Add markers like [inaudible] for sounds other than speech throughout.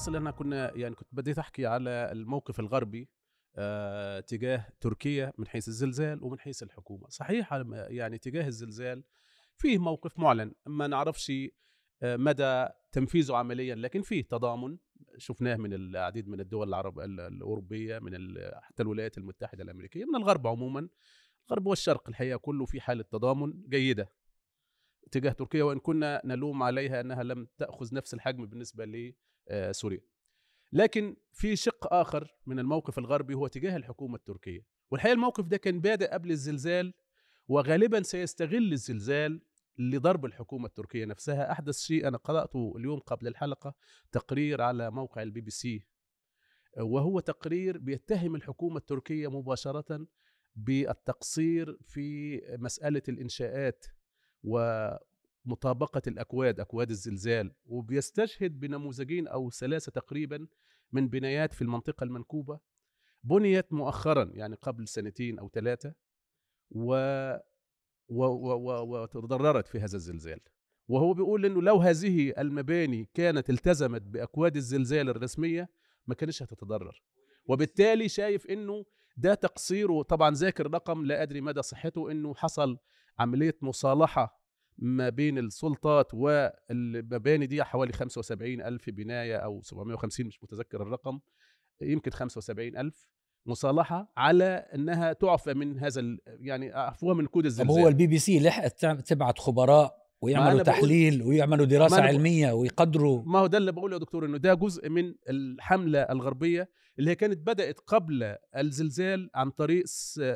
اصل إحنا كنا يعني كنت بديت احكي على الموقف الغربي آه تجاه تركيا من حيث الزلزال ومن حيث الحكومة. صحيح يعني تجاه الزلزال فيه موقف معلن ما نعرفش آه، مدى تنفيذه عمليا لكن فيه تضامن شفناه من العديد من الدول العرب الأوروبية من حتى الولايات المتحدة الأمريكية من الغرب عموما. الغرب والشرق الحقيقة كله في حالة تضامن جيدة تجاه تركيا وإن كنا نلوم عليها إنها لم تأخذ نفس الحجم بالنسبة آه، لكن في شق آخر من الموقف الغربي هو تجاه الحكومة التركية. والحقيقة الموقف ده كان بادئ قبل الزلزال وغالبا سيستغل الزلزال لضرب الحكومة التركية نفسها. أحدث شيء أنا قرأته اليوم قبل الحلقة تقرير على موقع البي بي سي. وهو تقرير بيتهم الحكومة التركية مباشرة بالتقصير في مسألة الإنشاءات ومطابقة الأكواد أكواد الزلزال وبيستشهد بنموذجين أو ثلاثة تقريبا من بنايات في المنطقة المنكوبة. بنيت مؤخرا يعني قبل سنتين أو ثلاثة و وتضررت في هذا الزلزال. وهو بيقول إنه لو هذه المباني كانت التزمت بأكواد الزلزال الرسمية ما كانش هتتضرر. وبالتالي شايف إنه ده تقصير وطبعا ذاكر رقم لا أدري مدى صحته إنه حصل عملية مصالحة ما بين السلطات والمباني دي حوالي 75 ألف بناية أو 750 مش متذكر الرقم يمكن 75 ألف مصالحة على إنها تعفى من هذا يعني عفوها من كود الزلزال هو البي بي سي لحقت تبعت خبراء ويعملوا تحليل ويعملوا دراسة علمية ويقدروا. ما هو ده اللي بقوله يا دكتور إنه ده جزء من الحملة الغربية اللي هي كانت بدأت قبل الزلزال عن طريق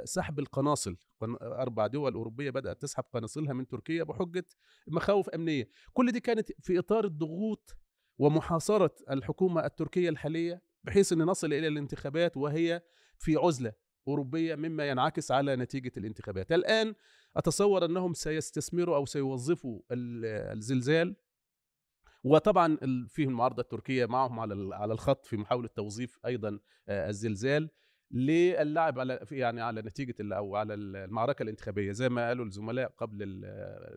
سحب القناصل. أربع دول أوروبية بدأت تسحب قناصلها من تركيا بحجة مخاوف أمنية. كل دي كانت في إطار الضغوط ومحاصرة الحكومة التركية الحالية بحيث إن نصل إلى الانتخابات وهي في عزلة أوروبية مما ينعكس على نتيجة الانتخابات. الآن أتصور أنهم سيستثمروا أو سيوظفوا الزلزال. وطبعا في المعارضة التركية معهم على على الخط في محاولة توظيف أيضا آه، الزلزال للعب على يعني على نتيجة أو على المعركة الانتخابية. زي ما قالوا الزملاء قبل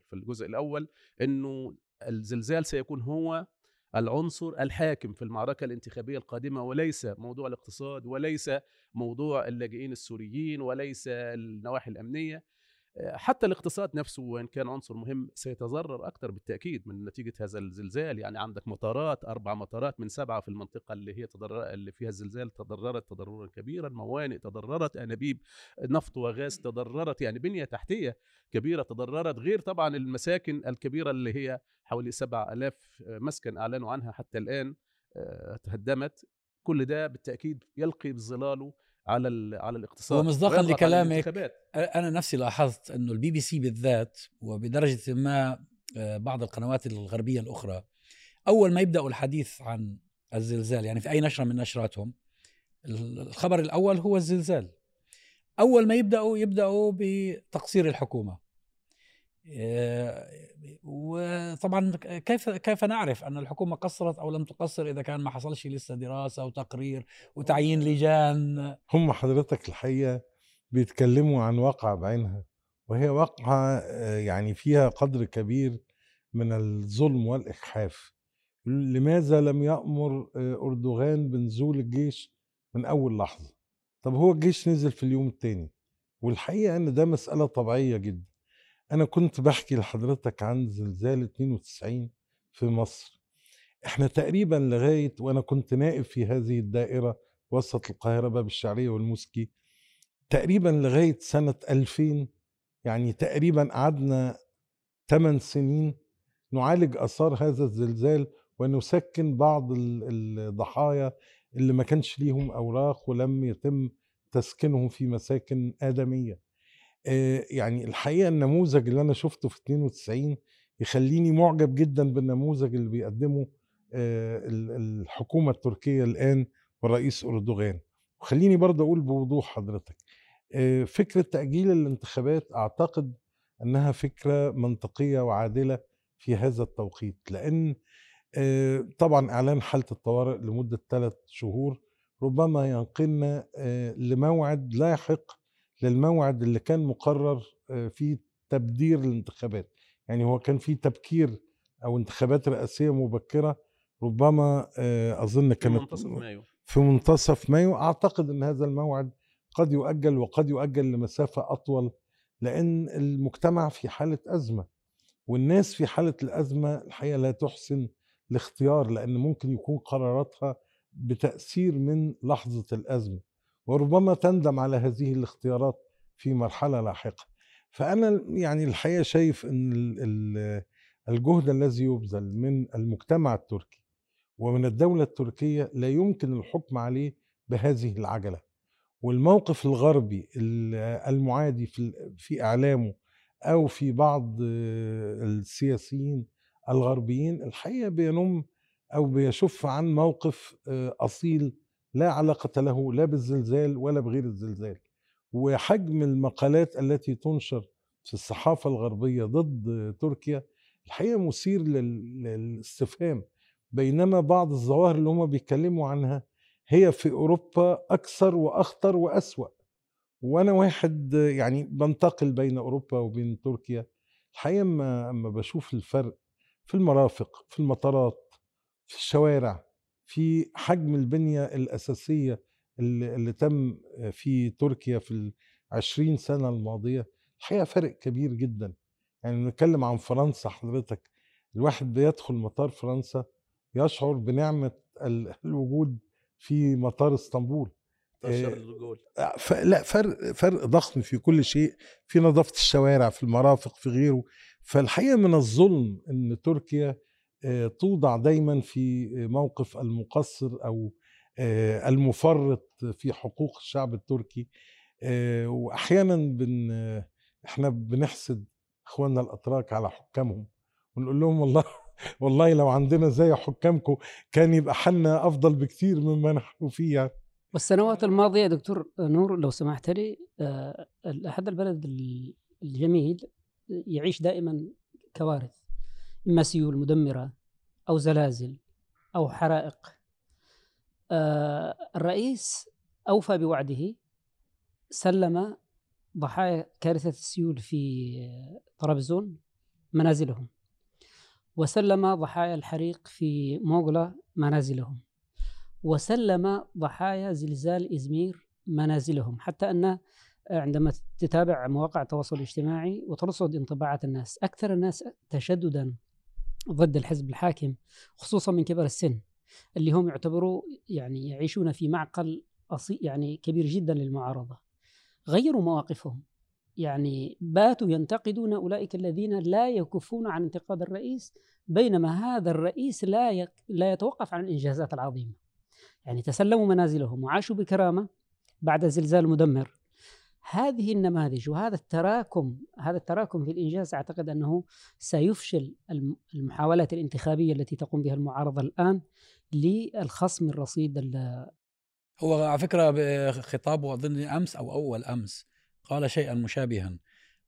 في الجزء الأول إنه الزلزال سيكون هو العنصر الحاكم في المعركة الانتخابية القادمة. وليس موضوع الاقتصاد وليس موضوع اللاجئين السوريين وليس النواحي الأمنية. حتى الاقتصاد نفسه وإن كان عنصر مهم سيتضرر أكثر بالتأكيد من نتيجة هذا الزلزال. يعني عندك مطارات أربع مطارات من سبعة في المنطقة اللي هي تضرر اللي فيها الزلزال تضررت تضررا كبيرا. موانئ تضررت أنابيب نفط وغاز تضررت. يعني بنية تحتية كبيرة تضررت. غير طبعا المساكن الكبيرة اللي هي حوالي 7000 مسكن أعلنوا عنها حتى الآن آه، تهدمت. كل ده بالتأكيد يلقي بظلاله على على الاقتصاد. ومصداقا لكلامك أنا نفسي لاحظت إنه البي بي سي بالذات وبدرجة ما آه، بعض القنوات الغربية الأخرى أول ما يبدأوا الحديث عن الزلزال يعني في أي نشرة من نشراتهم الخبر الأول هو الزلزال. أول ما يبدأوا يبدأوا بتقصير الحكومة. وطبعا كيف كيف نعرف أن الحكومة قصرت أو لم تقصر إذا كان ما حصلش لسه دراسة وتقرير وتعيين لجان؟ هم حضرتك الحقيقة بيتكلموا عن واقعه بعينها وهي واقعة آه، يعني فيها قدر كبير من الظلم والاجحاف لماذا لم يأمر آه، أردوغان بنزول الجيش من أول لحظة؟ طب هو الجيش نزل في اليوم الثاني والحقيقة إن ده مسألة طبيعية جدا. أنا كنت بحكي لحضرتك عن زلزال 92 في مصر. إحنا تقريبا لغاية وأنا كنت نائب في هذه الدائرة وسط القاهرة باب الشعرية والموسكي تقريبا لغاية سنة 2000 يعني تقريبا قعدنا 8 سنين نعالج آثار هذا الزلزال ونسكن بعض الضحايا اللي ما كانش ليهم أوراق ولم يتم تسكينهم في مساكن آدمية. يعني الحقيقة النموذج اللي أنا شفته في 92 يخليني معجب جدا بالنموذج اللي بيقدمه الحكومة التركية الآن والرئيس أردوغان. وخليني برضه أقول بوضوح حضرتك فكرة تأجيل الانتخابات أعتقد إنها فكرة منطقية وعادلة في هذا التوقيت لأن طبعا إعلان حالة الطوارئ لمدة ثلاث شهور ربما ينقلنا لموعد لاحق للموعد اللي كان مقرر آه، في تبدير الانتخابات. يعني هو كان في تبكير أو انتخابات رئاسية مبكرة ربما أظن كانت منتصف مايو. في منتصف مايو. أعتقد إن هذا الموعد قد يؤجل وقد يؤجل لمسافة أطول لأن المجتمع في حالة أزمة والناس في حالة الأزمة الحقيقة لا تحسن الاختيار لأن ممكن يكون قراراتها بتأثير من لحظة الأزمة. وربما تندم على هذه الاختيارات في مرحلة لاحقة. فأنا يعني الحقيقة شايف إن الجهد الذي يبذل من المجتمع التركي ومن الدولة التركية لا يمكن الحكم عليه بهذه العجلة. والموقف الغربي المعادي في إعلامه أو في بعض السياسيين الغربيين الحقيقة بينم أو بيشف عن موقف أصيل لا علاقة له لا بالزلزال ولا بغير الزلزال. وحجم المقالات التي تنشر في الصحافة الغربية ضد تركيا الحقيقة مثير للاستفهام. بينما بعض الظواهر اللي هم بيتكلموا عنها هي في أوروبا أكثر وأخطر وأسوأ. وأنا واحد يعني بنتقل بين أوروبا وبين تركيا الحقيقة أما أما بشوف الفرق في المرافق في المطارات في الشوارع في حجم البنية الأساسية اللي, اللي تم في تركيا في العشرين سنة الماضية الحقيقة فرق كبير جدا. يعني نتكلم عن فرنسا حضرتك الواحد بيدخل مطار فرنسا يشعر بنعمة الوجود في مطار إسطنبول. لا فرق فرق ضخم في كل شيء. في نظافة الشوارع في المرافق في غيره. فالحقيقة من الظلم إن تركيا توضع دايما في موقف المقصر أو المفرط في حقوق الشعب التركي. واحيانا بن إحنا بنحسد إخواننا الأتراك على حكامهم. ونقول لهم والله [laughs] والله لو عندنا زي حكامكم كان يبقى حالنا أفضل بكثير مما نحن فيه يعني. والسنوات الماضية دكتور نور لو سمحت لي هذا البلد الجميل يعيش دائما كوارث. اما سيول مدمره أو زلازل أو حرائق. الرئيس أوفى بوعده سلم ضحايا كارثة السيول في طرابزون منازلهم وسلم ضحايا الحريق في موغلا منازلهم وسلم ضحايا زلزال إزمير منازلهم. حتى أن عندما تتابع مواقع التواصل الاجتماعي وترصد انطباعات الناس أكثر الناس تشددا ضد الحزب الحاكم خصوصا من كبار السن اللي هم يعتبروا يعني يعيشون في معقل يعني كبير جدا للمعارضة غيروا مواقفهم يعني باتوا ينتقدون أولئك الذين لا يكفون عن انتقاد الرئيس بينما هذا الرئيس لا لا يتوقف عن الإنجازات العظيمة. يعني تسلموا منازلهم وعاشوا بكرامة بعد زلزال مدمر. هذه النماذج وهذا التراكم هذا التراكم في الإنجاز أعتقد أنه سيفشل المحاولات الانتخابية التي تقوم بها المعارضة الآن للخصم الرصيد هو على فكرة بخطابه أظن أمس أو أول أمس قال شيئا مشابها.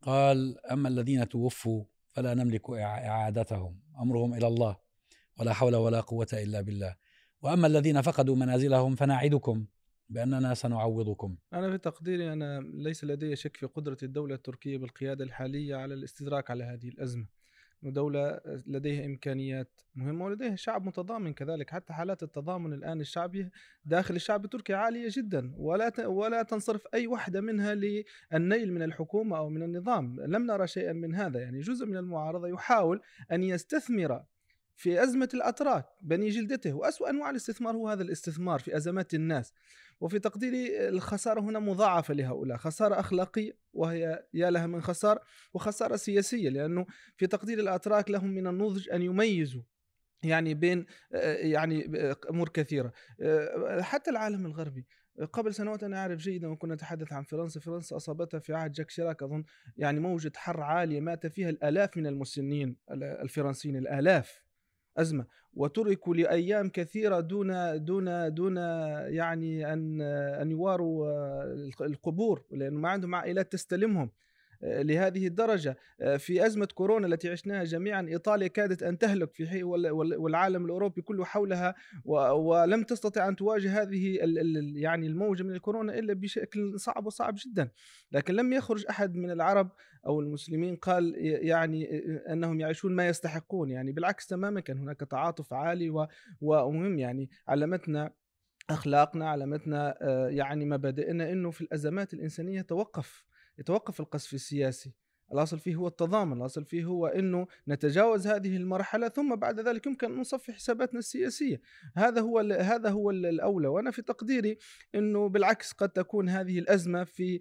قال أما الذين توفوا فلا نملك إعادتهم أمرهم إلى الله ولا حول ولا قوة إلا بالله. وأما الذين فقدوا منازلهم فنعدكم. بأننا سنعوضكم. أنا في تقديري أنا ليس لدي شك في قدرة الدولة التركية بالقيادة الحالية على الاستدراك على هذه الأزمة. دولة لديها إمكانيات مهمة ولديها شعب متضامن كذلك حتى حالات التضامن الآن الشعبي داخل الشعب التركي عالية جدا ولا ولا تنصرف أي واحدة منها للنيل من الحكومة أو من النظام لم نرى شيئا من هذا يعني جزء من المعارضة يحاول أن يستثمر في أزمة الأتراك بني جلدته وأسوأ أنواع الاستثمار هو هذا الاستثمار في أزمات الناس. وفي تقديري الخسارة هنا مضاعفة لهؤلاء خسارة أخلاقية وهي يا لها من خسارة وخسارة سياسية لأنه في تقدير الأتراك لهم من النضج أن يميزوا يعني بين يعني أمور كثيرة. حتى العالم الغربي. قبل سنوات أنا أعرف جيدا وكنا نتحدث عن فرنسا. فرنسا أصابتها في عهد جاك شيراك أظن يعني موجة حر عالية مات فيها الآلاف من المسنين الفرنسيين الآلاف. أزمة. وتركوا لأيام كثيرة دون دون دون يعني أن أن يواروا القبور لأنه ما عندهم عائلات تستلمهم. لهذه الدرجة. في أزمة كورونا التي عشناها جميعا إيطاليا كادت أن تهلك في والعالم الأوروبي كله حولها ولم تستطع أن تواجه هذه يعني الموجة من الكورونا إلا بشكل صعب وصعب جدا. لكن لم يخرج أحد من العرب أو المسلمين قال يعني أنهم يعيشون ما يستحقون. يعني بالعكس تماما كان هناك تعاطف عالي ومهم. يعني علمتنا أخلاقنا علمتنا آه، يعني مبادئنا إنه في الأزمات الإنسانية توقف. يتوقف القصف السياسي. الأصل فيه هو التضامن الأصل فيه هو إنه نتجاوز هذه المرحلة ثم بعد ذلك يمكن أن نصفي حساباتنا السياسية. هذا هو هذا هو الأولى. وأنا في تقديري إنه بالعكس قد تكون هذه الأزمة في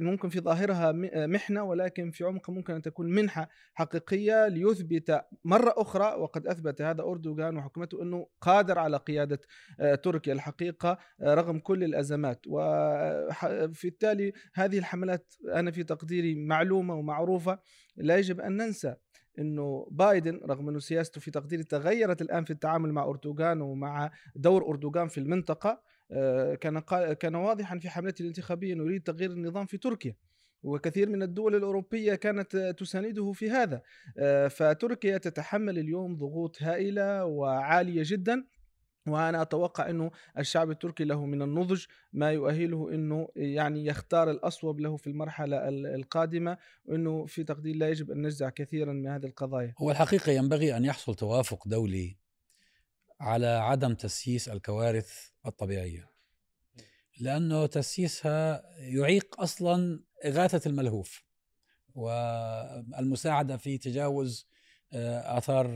ممكن في ظاهرها محنة ولكن في عمقها ممكن أن تكون منحة حقيقية ليثبت مرة أخرى. وقد أثبت هذا أردوغان وحكومته إنه قادر على قيادة آه، تركيا الحقيقة آه، رغم كل الأزمات. وفي التالي هذه الحملات أنا في تقديري معلومة ومع معروفة لا يجب أن ننسى إنه بايدن رغم إنه سياسته في تقديري تغيرت الآن في التعامل مع أردوغان ومع دور أردوغان في المنطقة آه، كان كان واضحا في حملته الانتخابية إنه يريد تغيير النظام في تركيا وكثير من الدول الأوروبية كانت تساندته في هذا آه، فتركيا تتحمل اليوم ضغوط هائلة وعالية جدا. وأنا أتوقع إنه الشعب التركي له من النضج ما يؤهله إنه يعني يختار الأصوب له في المرحلة القادمة وإنه في تقدير لا يجب أن نجزع كثيرا من هذه القضايا. هو الحقيقة ينبغي أن يحصل توافق دولي على عدم تسييس الكوارث الطبيعية. لأنه تسييسها يعيق أصلا إغاثة الملهوف والمساعدة في تجاوز آه، آثار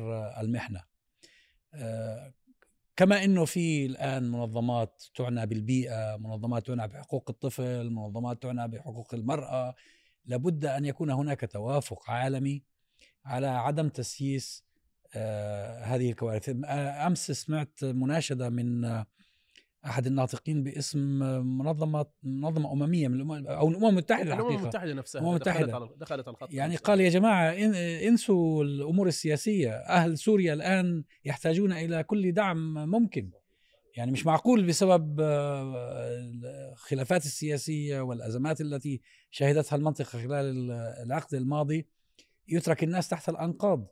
المحنة. كما إنه في الآن منظمات تعنى بالبيئة، منظمات تعنى بحقوق الطفل، منظمات تعنى بحقوق المرأة، لابد أن يكون هناك توافق عالمي على عدم تسييس آه هذه الكوارث. أمس سمعت مناشدة من أحد الناطقين باسم منظمة منظمة أممية من الأمم أو الأمم المتحدة الأمم المتحدة نفسها الأمم المتحدة. دخلت الخط يعني قال يا جماعة انسوا الأمور السياسية. أهل سوريا الآن يحتاجون إلى كل دعم ممكن. يعني مش معقول بسبب الخلافات السياسية والأزمات التي شهدتها المنطقة خلال العقد الماضي يترك الناس تحت الأنقاض.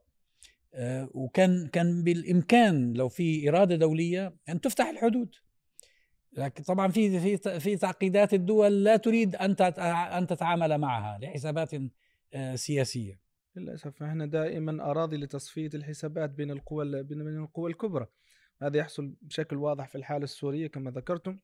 آه، وكان كان بالإمكان لو في إرادة دولية أن تفتح الحدود. لكن طبعا في في في تعقيدات الدول لا تريد أن أن تتعامل معها لحسابات آه، سياسية. للأسف إحنا دائما أراضي لتصفية الحسابات بين القوى بين القوى الكبرى. هذا يحصل بشكل واضح في الحالة السورية كما ذكرتم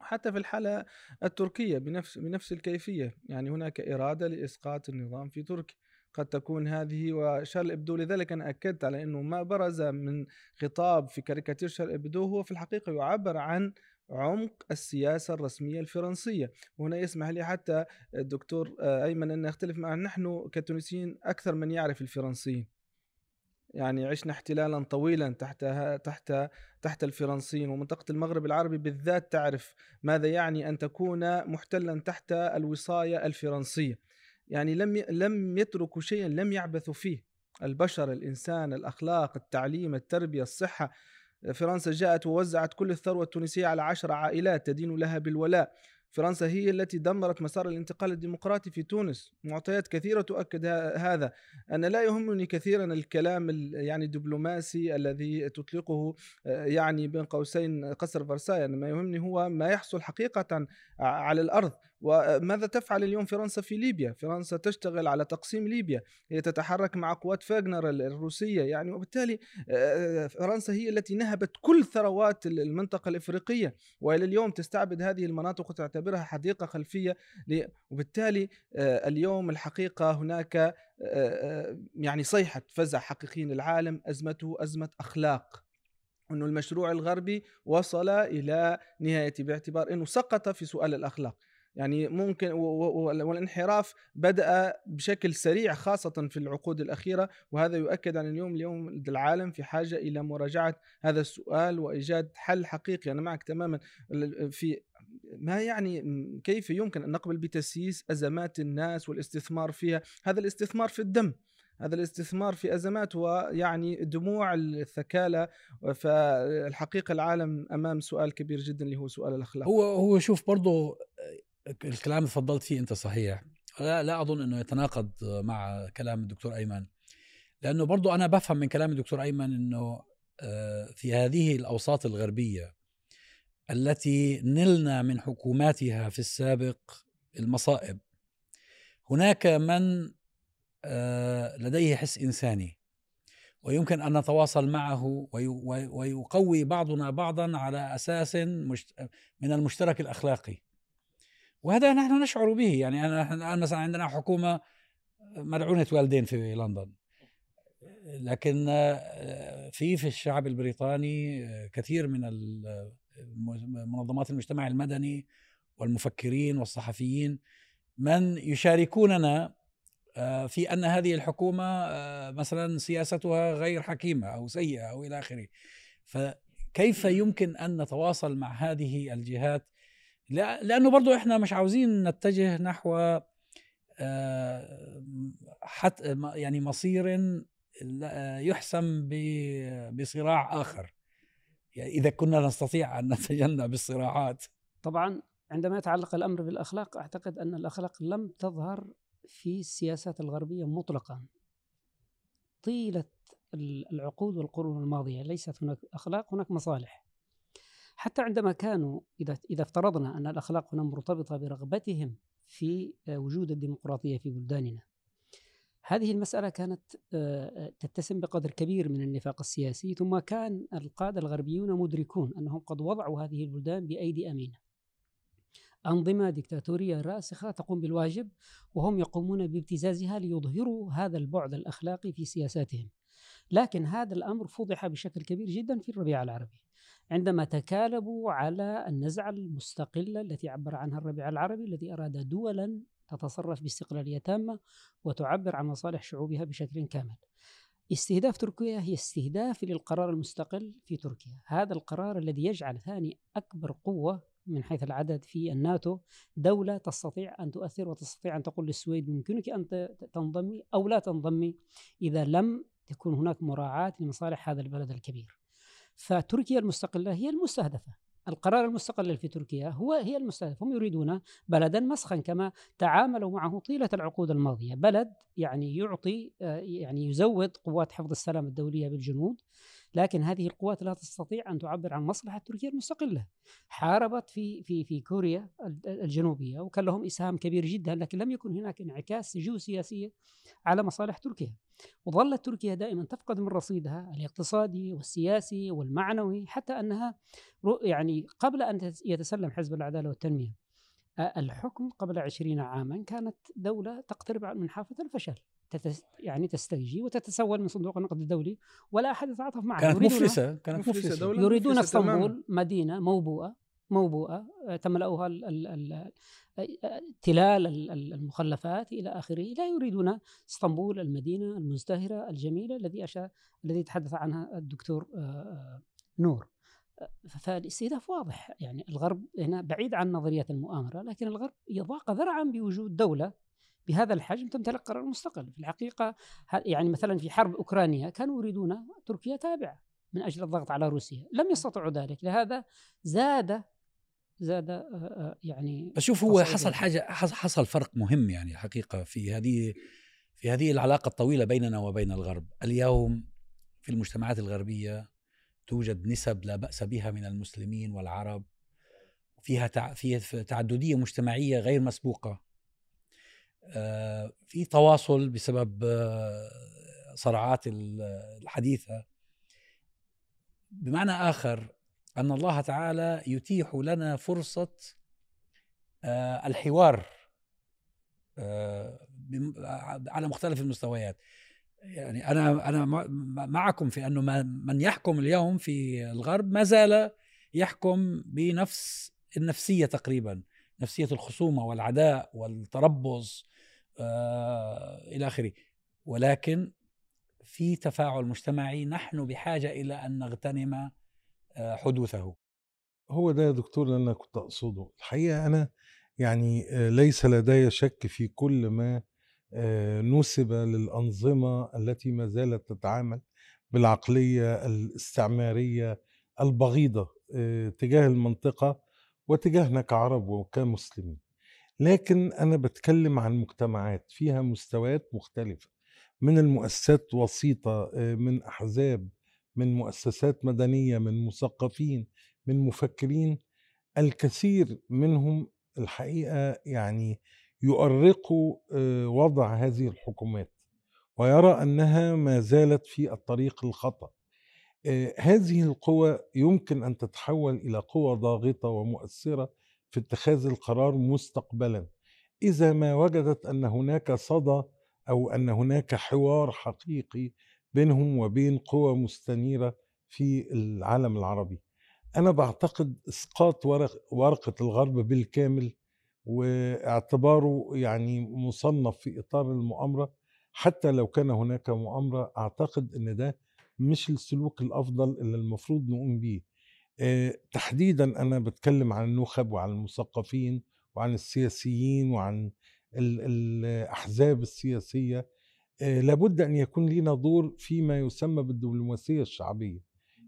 حتى في الحالة التركية بنفس بنفس الكيفية. يعني هناك إرادة لإسقاط النظام في تركيا. قد تكون هذه وشارل إبدو. لذلك أنا أكدت على أنه ما برز من خطاب في كاريكاتير شارل إبدو هو في الحقيقة يعبر عن عمق السياسة الرسمية الفرنسية. وهنا يسمح لي حتى الدكتور آه، أيمن أن أختلف معه. نحن كتونسيين أكثر من يعرف الفرنسيين. يعني عشنا احتلالا طويلا تحت تحت تحت الفرنسيين. ومنطقة المغرب العربي بالذات تعرف ماذا يعني أن تكون محتلا تحت الوصاية الفرنسية. يعني لم لم يتركوا شيئا لم يعبثوا فيه. البشر الإنسان الأخلاق التعليم التربية الصحة. فرنسا جاءت ووزعت كل الثروة التونسية على عشر عائلات تدين لها بالولاء. فرنسا هي التي دمرت مسار الانتقال الديمقراطي في تونس. معطيات كثيرة تؤكد هذا أنا لا يهمني كثيرا الكلام يعني الدبلوماسي الذي تطلقه آه، يعني بين قوسين قصر فرساي ما يهمني هو ما يحصل حقيقة على الأرض. وماذا تفعل اليوم فرنسا في ليبيا؟ فرنسا تشتغل على تقسيم ليبيا، هي تتحرك مع قوات فاغنر الروسية يعني وبالتالي آه، فرنسا هي التي نهبت كل ثروات المنطقة الإفريقية وإلى اليوم تستعبد هذه المناطق وتعتبرها حديقة خلفية وبالتالي آه، اليوم الحقيقة هناك آه، يعني صيحة فزع حقيقي للعالم أزمته أزمة أخلاق إنه المشروع الغربي وصل إلى نهايته باعتبار إنه سقط في سؤال الأخلاق يعني ممكن والانحراف بدأ بشكل سريع خاصة في العقود الأخيرة وهذا يؤكد أن اليوم اليوم العالم في حاجة إلى مراجعة هذا السؤال وإيجاد حل حقيقي. أنا معك تماما. في ما يعني كيف يمكن أن نقبل بتسييس أزمات الناس والاستثمار فيها؟ هذا الاستثمار في الدم. هذا الاستثمار في أزمات ويعني دموع الثكالى فالحقيقة العالم أمام سؤال كبير جدا اللي هو سؤال الأخلاق. هو هو شوف برضه الكلام اللي تفضلت فيه أنت صحيح. لا لا أظن إنه يتناقض مع كلام الدكتور أيمن. لأنه برضو أنا بفهم من كلام الدكتور أيمن إنه آه، في هذه الأوساط الغربية التي نلنا من حكوماتها في السابق المصائب. هناك من آه، لديه حس إنساني ويمكن أن نتواصل معه ويقوي بعضنا بعضا على أساس من المشترك الأخلاقي. وهذا نحن نشعر به. يعني أنا الآن مثلا عندنا حكومة ملعونة والدين في لندن. لكن آه، في في الشعب البريطاني آه، كثير من منظمات المجتمع المدني والمفكرين والصحفيين من يشاركوننا آه، في أن هذه الحكومة مثلا سياستها غير حكيمة أو سيئة أو إلى آخره. فكيف يمكن أن نتواصل مع هذه الجهات لأنه برضو إحنا مش عاوزين نتجه نحو حتى يعني مصير يحسم بصراع آخر. يعني إذا كنا نستطيع أن [laughs] نتجنب الصراعات. طبعا عندما يتعلق الأمر بالأخلاق أعتقد أن الأخلاق لم تظهر في السياسات الغربية مطلقا. طيلة العقود والقرون الماضية ليست هناك أخلاق هناك مصالح. حتى عندما كانوا إذا إذا افترضنا أن الأخلاق هنا مرتبطة برغبتهم في وجود الديمقراطية في بلداننا. هذه المسألة كانت آه، تتسم بقدر كبير من النفاق السياسي ثم كان القادة الغربيون مدركون أنهم قد وضعوا هذه البلدان بأيدي أمينة. أنظمة ديكتاتورية راسخة تقوم بالواجب وهم يقومون بابتزازها ليظهروا هذا البعد الأخلاقي في سياساتهم. لكن هذا الأمر فضح بشكل كبير جدا في الربيع العربي. عندما تكالبوا على النزعة المستقلة التي عبر عنها الربيع العربي الذي أراد دولا تتصرف باستقلالية تامة وتعبر عن مصالح شعوبها بشكل كامل. استهداف تركيا هي استهداف للقرار المستقل في تركيا. هذا القرار الذي يجعل ثاني أكبر قوة من حيث العدد في الناتو دولة تستطيع أن تؤثر وتستطيع أن تقول للسويد يمكنك أن تنضمي أو لا تنضمي إذا لم تكون هناك مراعاة لمصالح هذا البلد الكبير. فتركيا المستقلة هي المستهدفة. القرار المستقل في تركيا هو هي المستهدف هم يريدون بلدا مسخا كما تعاملوا معه طيلة العقود الماضية. بلد يعني يعطي آه، يعني يزود قوات حفظ السلام الدولية بالجنود. لكن هذه القوات لا تستطيع أن تعبر عن مصلحة تركيا المستقلة. حاربت في في في كوريا الجنوبية وكان لهم إسهام كبير جدا لكن لم يكن هناك انعكاس جيوسياسيه على مصالح تركيا. وظلت تركيا دائما تفقد من رصيدها الاقتصادي والسياسي والمعنوي حتى أنها يعني قبل أن يتسلم حزب العدالة والتنمية الحكم قبل عشرين عاما كانت دولة تقترب من حافة الفشل تتس يعني تستجي وتتسول من صندوق النقد الدولي ولا أحد يتعاطف معها كانت مفلسة كانت مفلسة. دولة يريدون اسطنبول مدينة موبوءة موبوءة آه، تملأها تلال المخلفات إلى آخره. لا يريدون اسطنبول المدينة المزدهرة الجميلة الذي أشار الذي تحدث عنها الدكتور آه، آه، نور. فالاستهداف واضح. يعني الغرب هنا بعيد عن نظرية المؤامرة لكن الغرب يضاق ذرعا بوجود دولة بهذا الحجم تمتلك قرار مستقل. في الحقيقة يعني مثلا في حرب أوكرانيا كانوا يريدون تركيا تابعة من أجل الضغط على روسيا. لم يستطيعوا ذلك. لهذا زاد زاد آه، آه، يعني بس شوف هو حصل حاجة حصل فرق مهم يعني الحقيقة في هذه في هذه العلاقة الطويلة بيننا وبين الغرب. اليوم في المجتمعات الغربية توجد نسب لا بأس بها من المسلمين والعرب فيها تعددية مجتمعية غير مسبوقة. في تواصل بسبب آه، صراعات الحديثة. بمعنى آخر أن الله تعالى يتيح لنا فرصة آه، الحوار على مختلف المستويات. يعني أنا أنا معكم في أنه من يحكم اليوم في الغرب ما زال يحكم بنفس النفسية تقريبا نفسية الخصومة والعداء والتربص. آه إلى آخره. ولكن في تفاعل مجتمعي نحن بحاجة إلى أن نغتنم آه حدوثه. هو ده يا دكتور اللي أنا كنت أقصده. الحقيقة أنا يعني آه، ليس لدي شك في كل ما آه، نسب للأنظمة التي ما زالت تتعامل بالعقلية الاستعمارية البغيضة تجاه المنطقة وتجاهنا كعرب وكمسلمين. لكن أنا بتكلم عن مجتمعات فيها مستويات مختلفة من المؤسسات وسيطة آه، من أحزاب من مؤسسات مدنية من مثقفين من مفكرين الكثير منهم الحقيقة يعني يؤرقوا آه، وضع هذه الحكومات ويرى أنها ما زالت في الطريق الخطأ. آه، هذه القوى يمكن أن تتحول إلى قوى ضاغطة ومؤثرة في اتخاذ القرار مستقبلا. إذا ما وجدت أن هناك صدى أو أن هناك حوار حقيقي بينهم وبين قوى مستنيرة في العالم العربي. أنا بعتقد إسقاط ورق ورقة الغرب بالكامل واعتباره يعني مصنف في إطار المؤامرة. حتى لو كان هناك مؤامرة أعتقد إن ده مش السلوك الأفضل اللي المفروض نقوم بيه. تحديدا أنا بتكلم عن النخب وعن المثقفين وعن السياسيين وعن الأحزاب السياسية أه لابد أن يكون لنا دور فيما يسمى بالدبلوماسية الشعبية.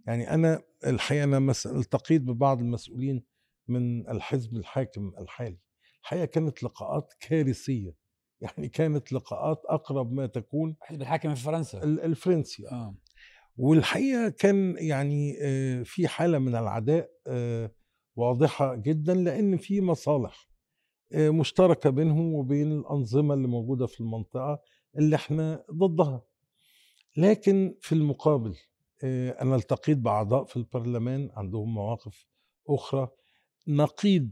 يعني أنا الحقيقة أنا التقيت ببعض المسؤولين من الحزب الحاكم الحالي. الحقيقة كانت لقاءات كارثية. يعني كانت لقاءات أقرب ما تكون الحزب الحاكم في فرنسا. الفرنسي آه. والحقيقة كان يعني في حالة من العداء واضحة جدا لأن في مصالح مشتركة بينهم وبين الأنظمة اللي موجودة في المنطقة اللي إحنا ضدها. لكن في المقابل أنا التقيت بأعضاء في البرلمان عندهم مواقف أخرى. نقيض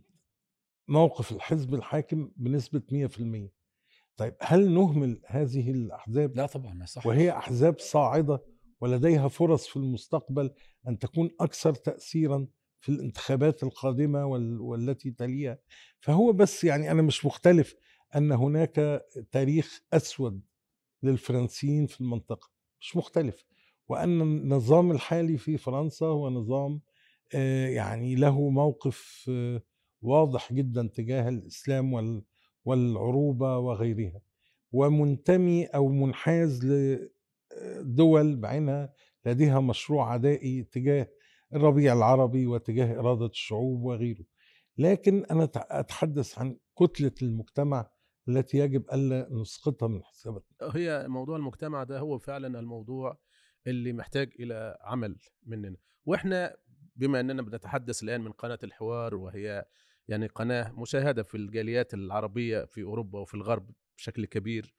موقف الحزب الحاكم بنسبة 100% طيب هل نهمل هذه الأحزاب؟ لا طبعا صح وهي أحزاب صاعدة ولديها فرص في المستقبل أن تكون أكثر تاثيرا في الانتخابات القادمة والتي تليها. فهو بس يعني أنا مش مختلف أن هناك تاريخ أسود للفرنسيين في المنطقة مش مختلف. وأن النظام الحالي في فرنسا هو نظام يعني له موقف واضح جدا تجاه الإسلام والعروبة وغيرها. ومنتمي أو منحاز دول بعينها لديها مشروع عدائي تجاه الربيع العربي وتجاه إرادة الشعوب وغيره. لكن أنا أتحدث عن كتلة المجتمع التي يجب ألا نسقطها من حساباتنا. هي موضوع المجتمع ده هو فعلا الموضوع اللي محتاج إلى عمل مننا. وإحنا بما أننا بنتحدث الآن من قناة الحوار وهي يعني قناة مشاهدة في الجاليات العربية في أوروبا وفي الغرب بشكل كبير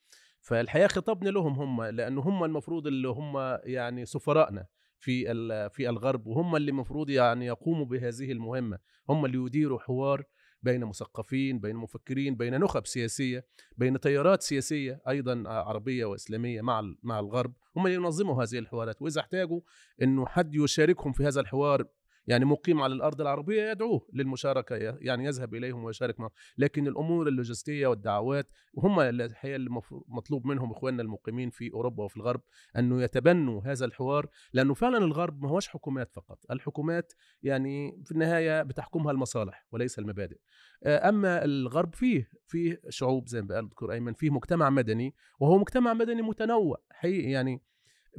فالحقيقة خطابنا لهم هم لأنه هم المفروض اللي هم يعني سفرائنا في في الغرب وهم اللي المفروض يعني يقوموا بهذه المهمة. هم اللي يديروا حوار بين مثقفين بين مفكرين بين نخب سياسية بين تيارات سياسية أيضا عربية وإسلامية مع مع الغرب. هم اللي ينظموا هذه الحوارات. وإذا احتاجوا إنه حد يشاركهم في هذا الحوار يعني مقيم على الأرض العربية يدعوه للمشاركة يعني يذهب إليهم ويشارك معهم. لكن الأمور اللوجستية والدعوات وهم الحقيقة اللي مطلوب منهم إخواننا المقيمين في أوروبا وفي الغرب أنه يتبنوا هذا الحوار لأنه فعلا الغرب ما هوش حكومات فقط. الحكومات يعني في النهاية بتحكمها المصالح وليس المبادئ. أما الغرب فيه فيه شعوب زي ما قال الدكتور أيمن فيه مجتمع مدني وهو مجتمع مدني متنوع حقيقي يعني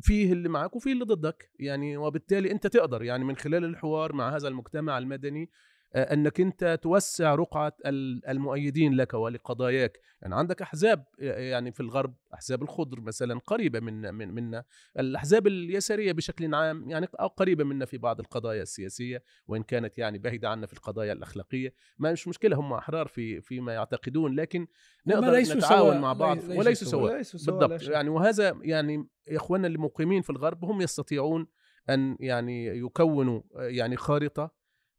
فيه اللي معك وفيه اللي ضدك. يعني وبالتالي أنت تقدر. يعني من خلال الحوار مع هذا المجتمع المدني أنك أنت توسع رقعة المؤيدين لك ولقضاياك. يعني عندك أحزاب يعني في الغرب أحزاب الخضر مثلا قريبة من من منا الأحزاب اليسارية بشكل عام يعني قريبة منا في بعض القضايا السياسية وإن كانت يعني بعيدة عنا في القضايا الأخلاقية. ما مش مشكلة هم أحرار في فيما يعتقدون لكن نقدر نتعاون مع بعض وليسوا سواء بالضبط. يعني وهذا يعني إخواننا المقيمين في الغرب هم يستطيعون أن يعني يكونوا يعني خارطة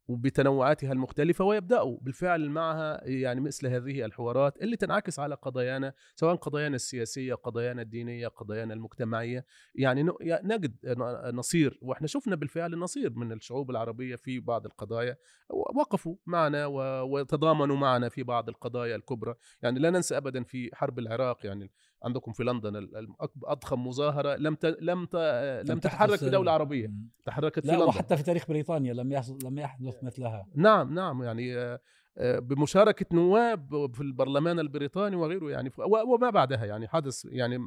وبتنوعاتها المختلفة ويبدأوا بالفعل معها يعني مثل هذه الحوارات اللي تنعكس على قضايانا سواء قضايانا السياسية قضايانا الدينية قضايانا المجتمعية. يعني نجد نصير وإحنا شفنا بالفعل نصير من الشعوب العربية في بعض القضايا وقفوا معنا وتضامنوا معنا في بعض القضايا الكبرى. يعني لا ننسى أبدا في حرب العراق يعني عندكم في لندن أضخم مظاهرة لم ت... لم ت... لم تتحرك في دولة عربية تحركت لا في لندن. وحتى في تاريخ بريطانيا لم يحصل لم يحدث مثلها. نعم نعم يعني بمشاركة نواب في البرلمان البريطاني وغيره يعني وما بعدها يعني حدث يعني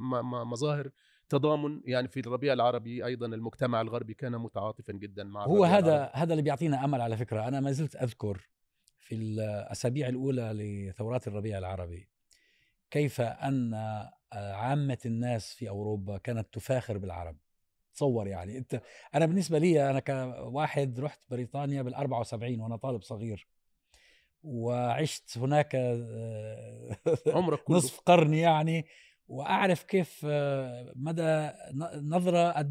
مظاهر تضامن يعني في الربيع العربي أيضا المجتمع الغربي كان متعاطفا جدا مع هو هذا العربي. هذا اللي بيعطينا أمل على فكرة. أنا ما زلت أذكر في الأسابيع الأولى لثورات الربيع العربي كيف أن عامة الناس في أوروبا كانت تفاخر بالعرب تصور يعني أنت أنا بالنسبة لي أنا كواحد رحت بريطانيا بال 74 وأنا طالب صغير وعشت هناك آه، [laughs] عمرك كله. نصف قرن يعني وأعرف كيف آه، مدى نظرة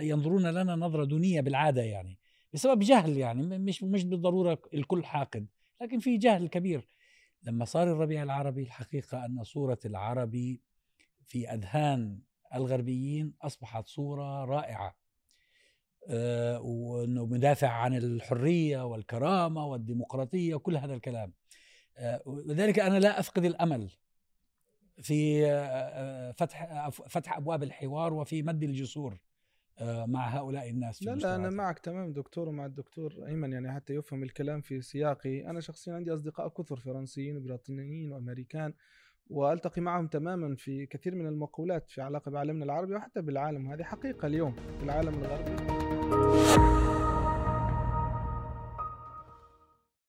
ينظرون لنا نظرة دونية بالعادة يعني بسبب جهل يعني مش مش بالضرورة الكل حاقد لكن في جهل كبير لما صار الربيع العربي الحقيقة أن صورة العربي في أذهان الغربيين أصبحت صورة رائعة. آه، وإنه مدافع عن الحرية والكرامة والديمقراطية وكل هذا الكلام. لذلك أنا لا أفقد الأمل في آه، فتح فتح أبواب الحوار وفي مد الجسور آه، مع هؤلاء الناس في لا لا أنا معك تمام دكتور ومع الدكتور أيمن يعني حتى يفهم الكلام في سياقي. أنا شخصيا عندي أصدقاء كثر فرنسيين وبريطانيين وأمريكان. وألتقي معهم تماما في كثير من المقولات في علاقة بعالمنا العربي وحتى بالعالم. هذه حقيقة اليوم في العالم الغربي.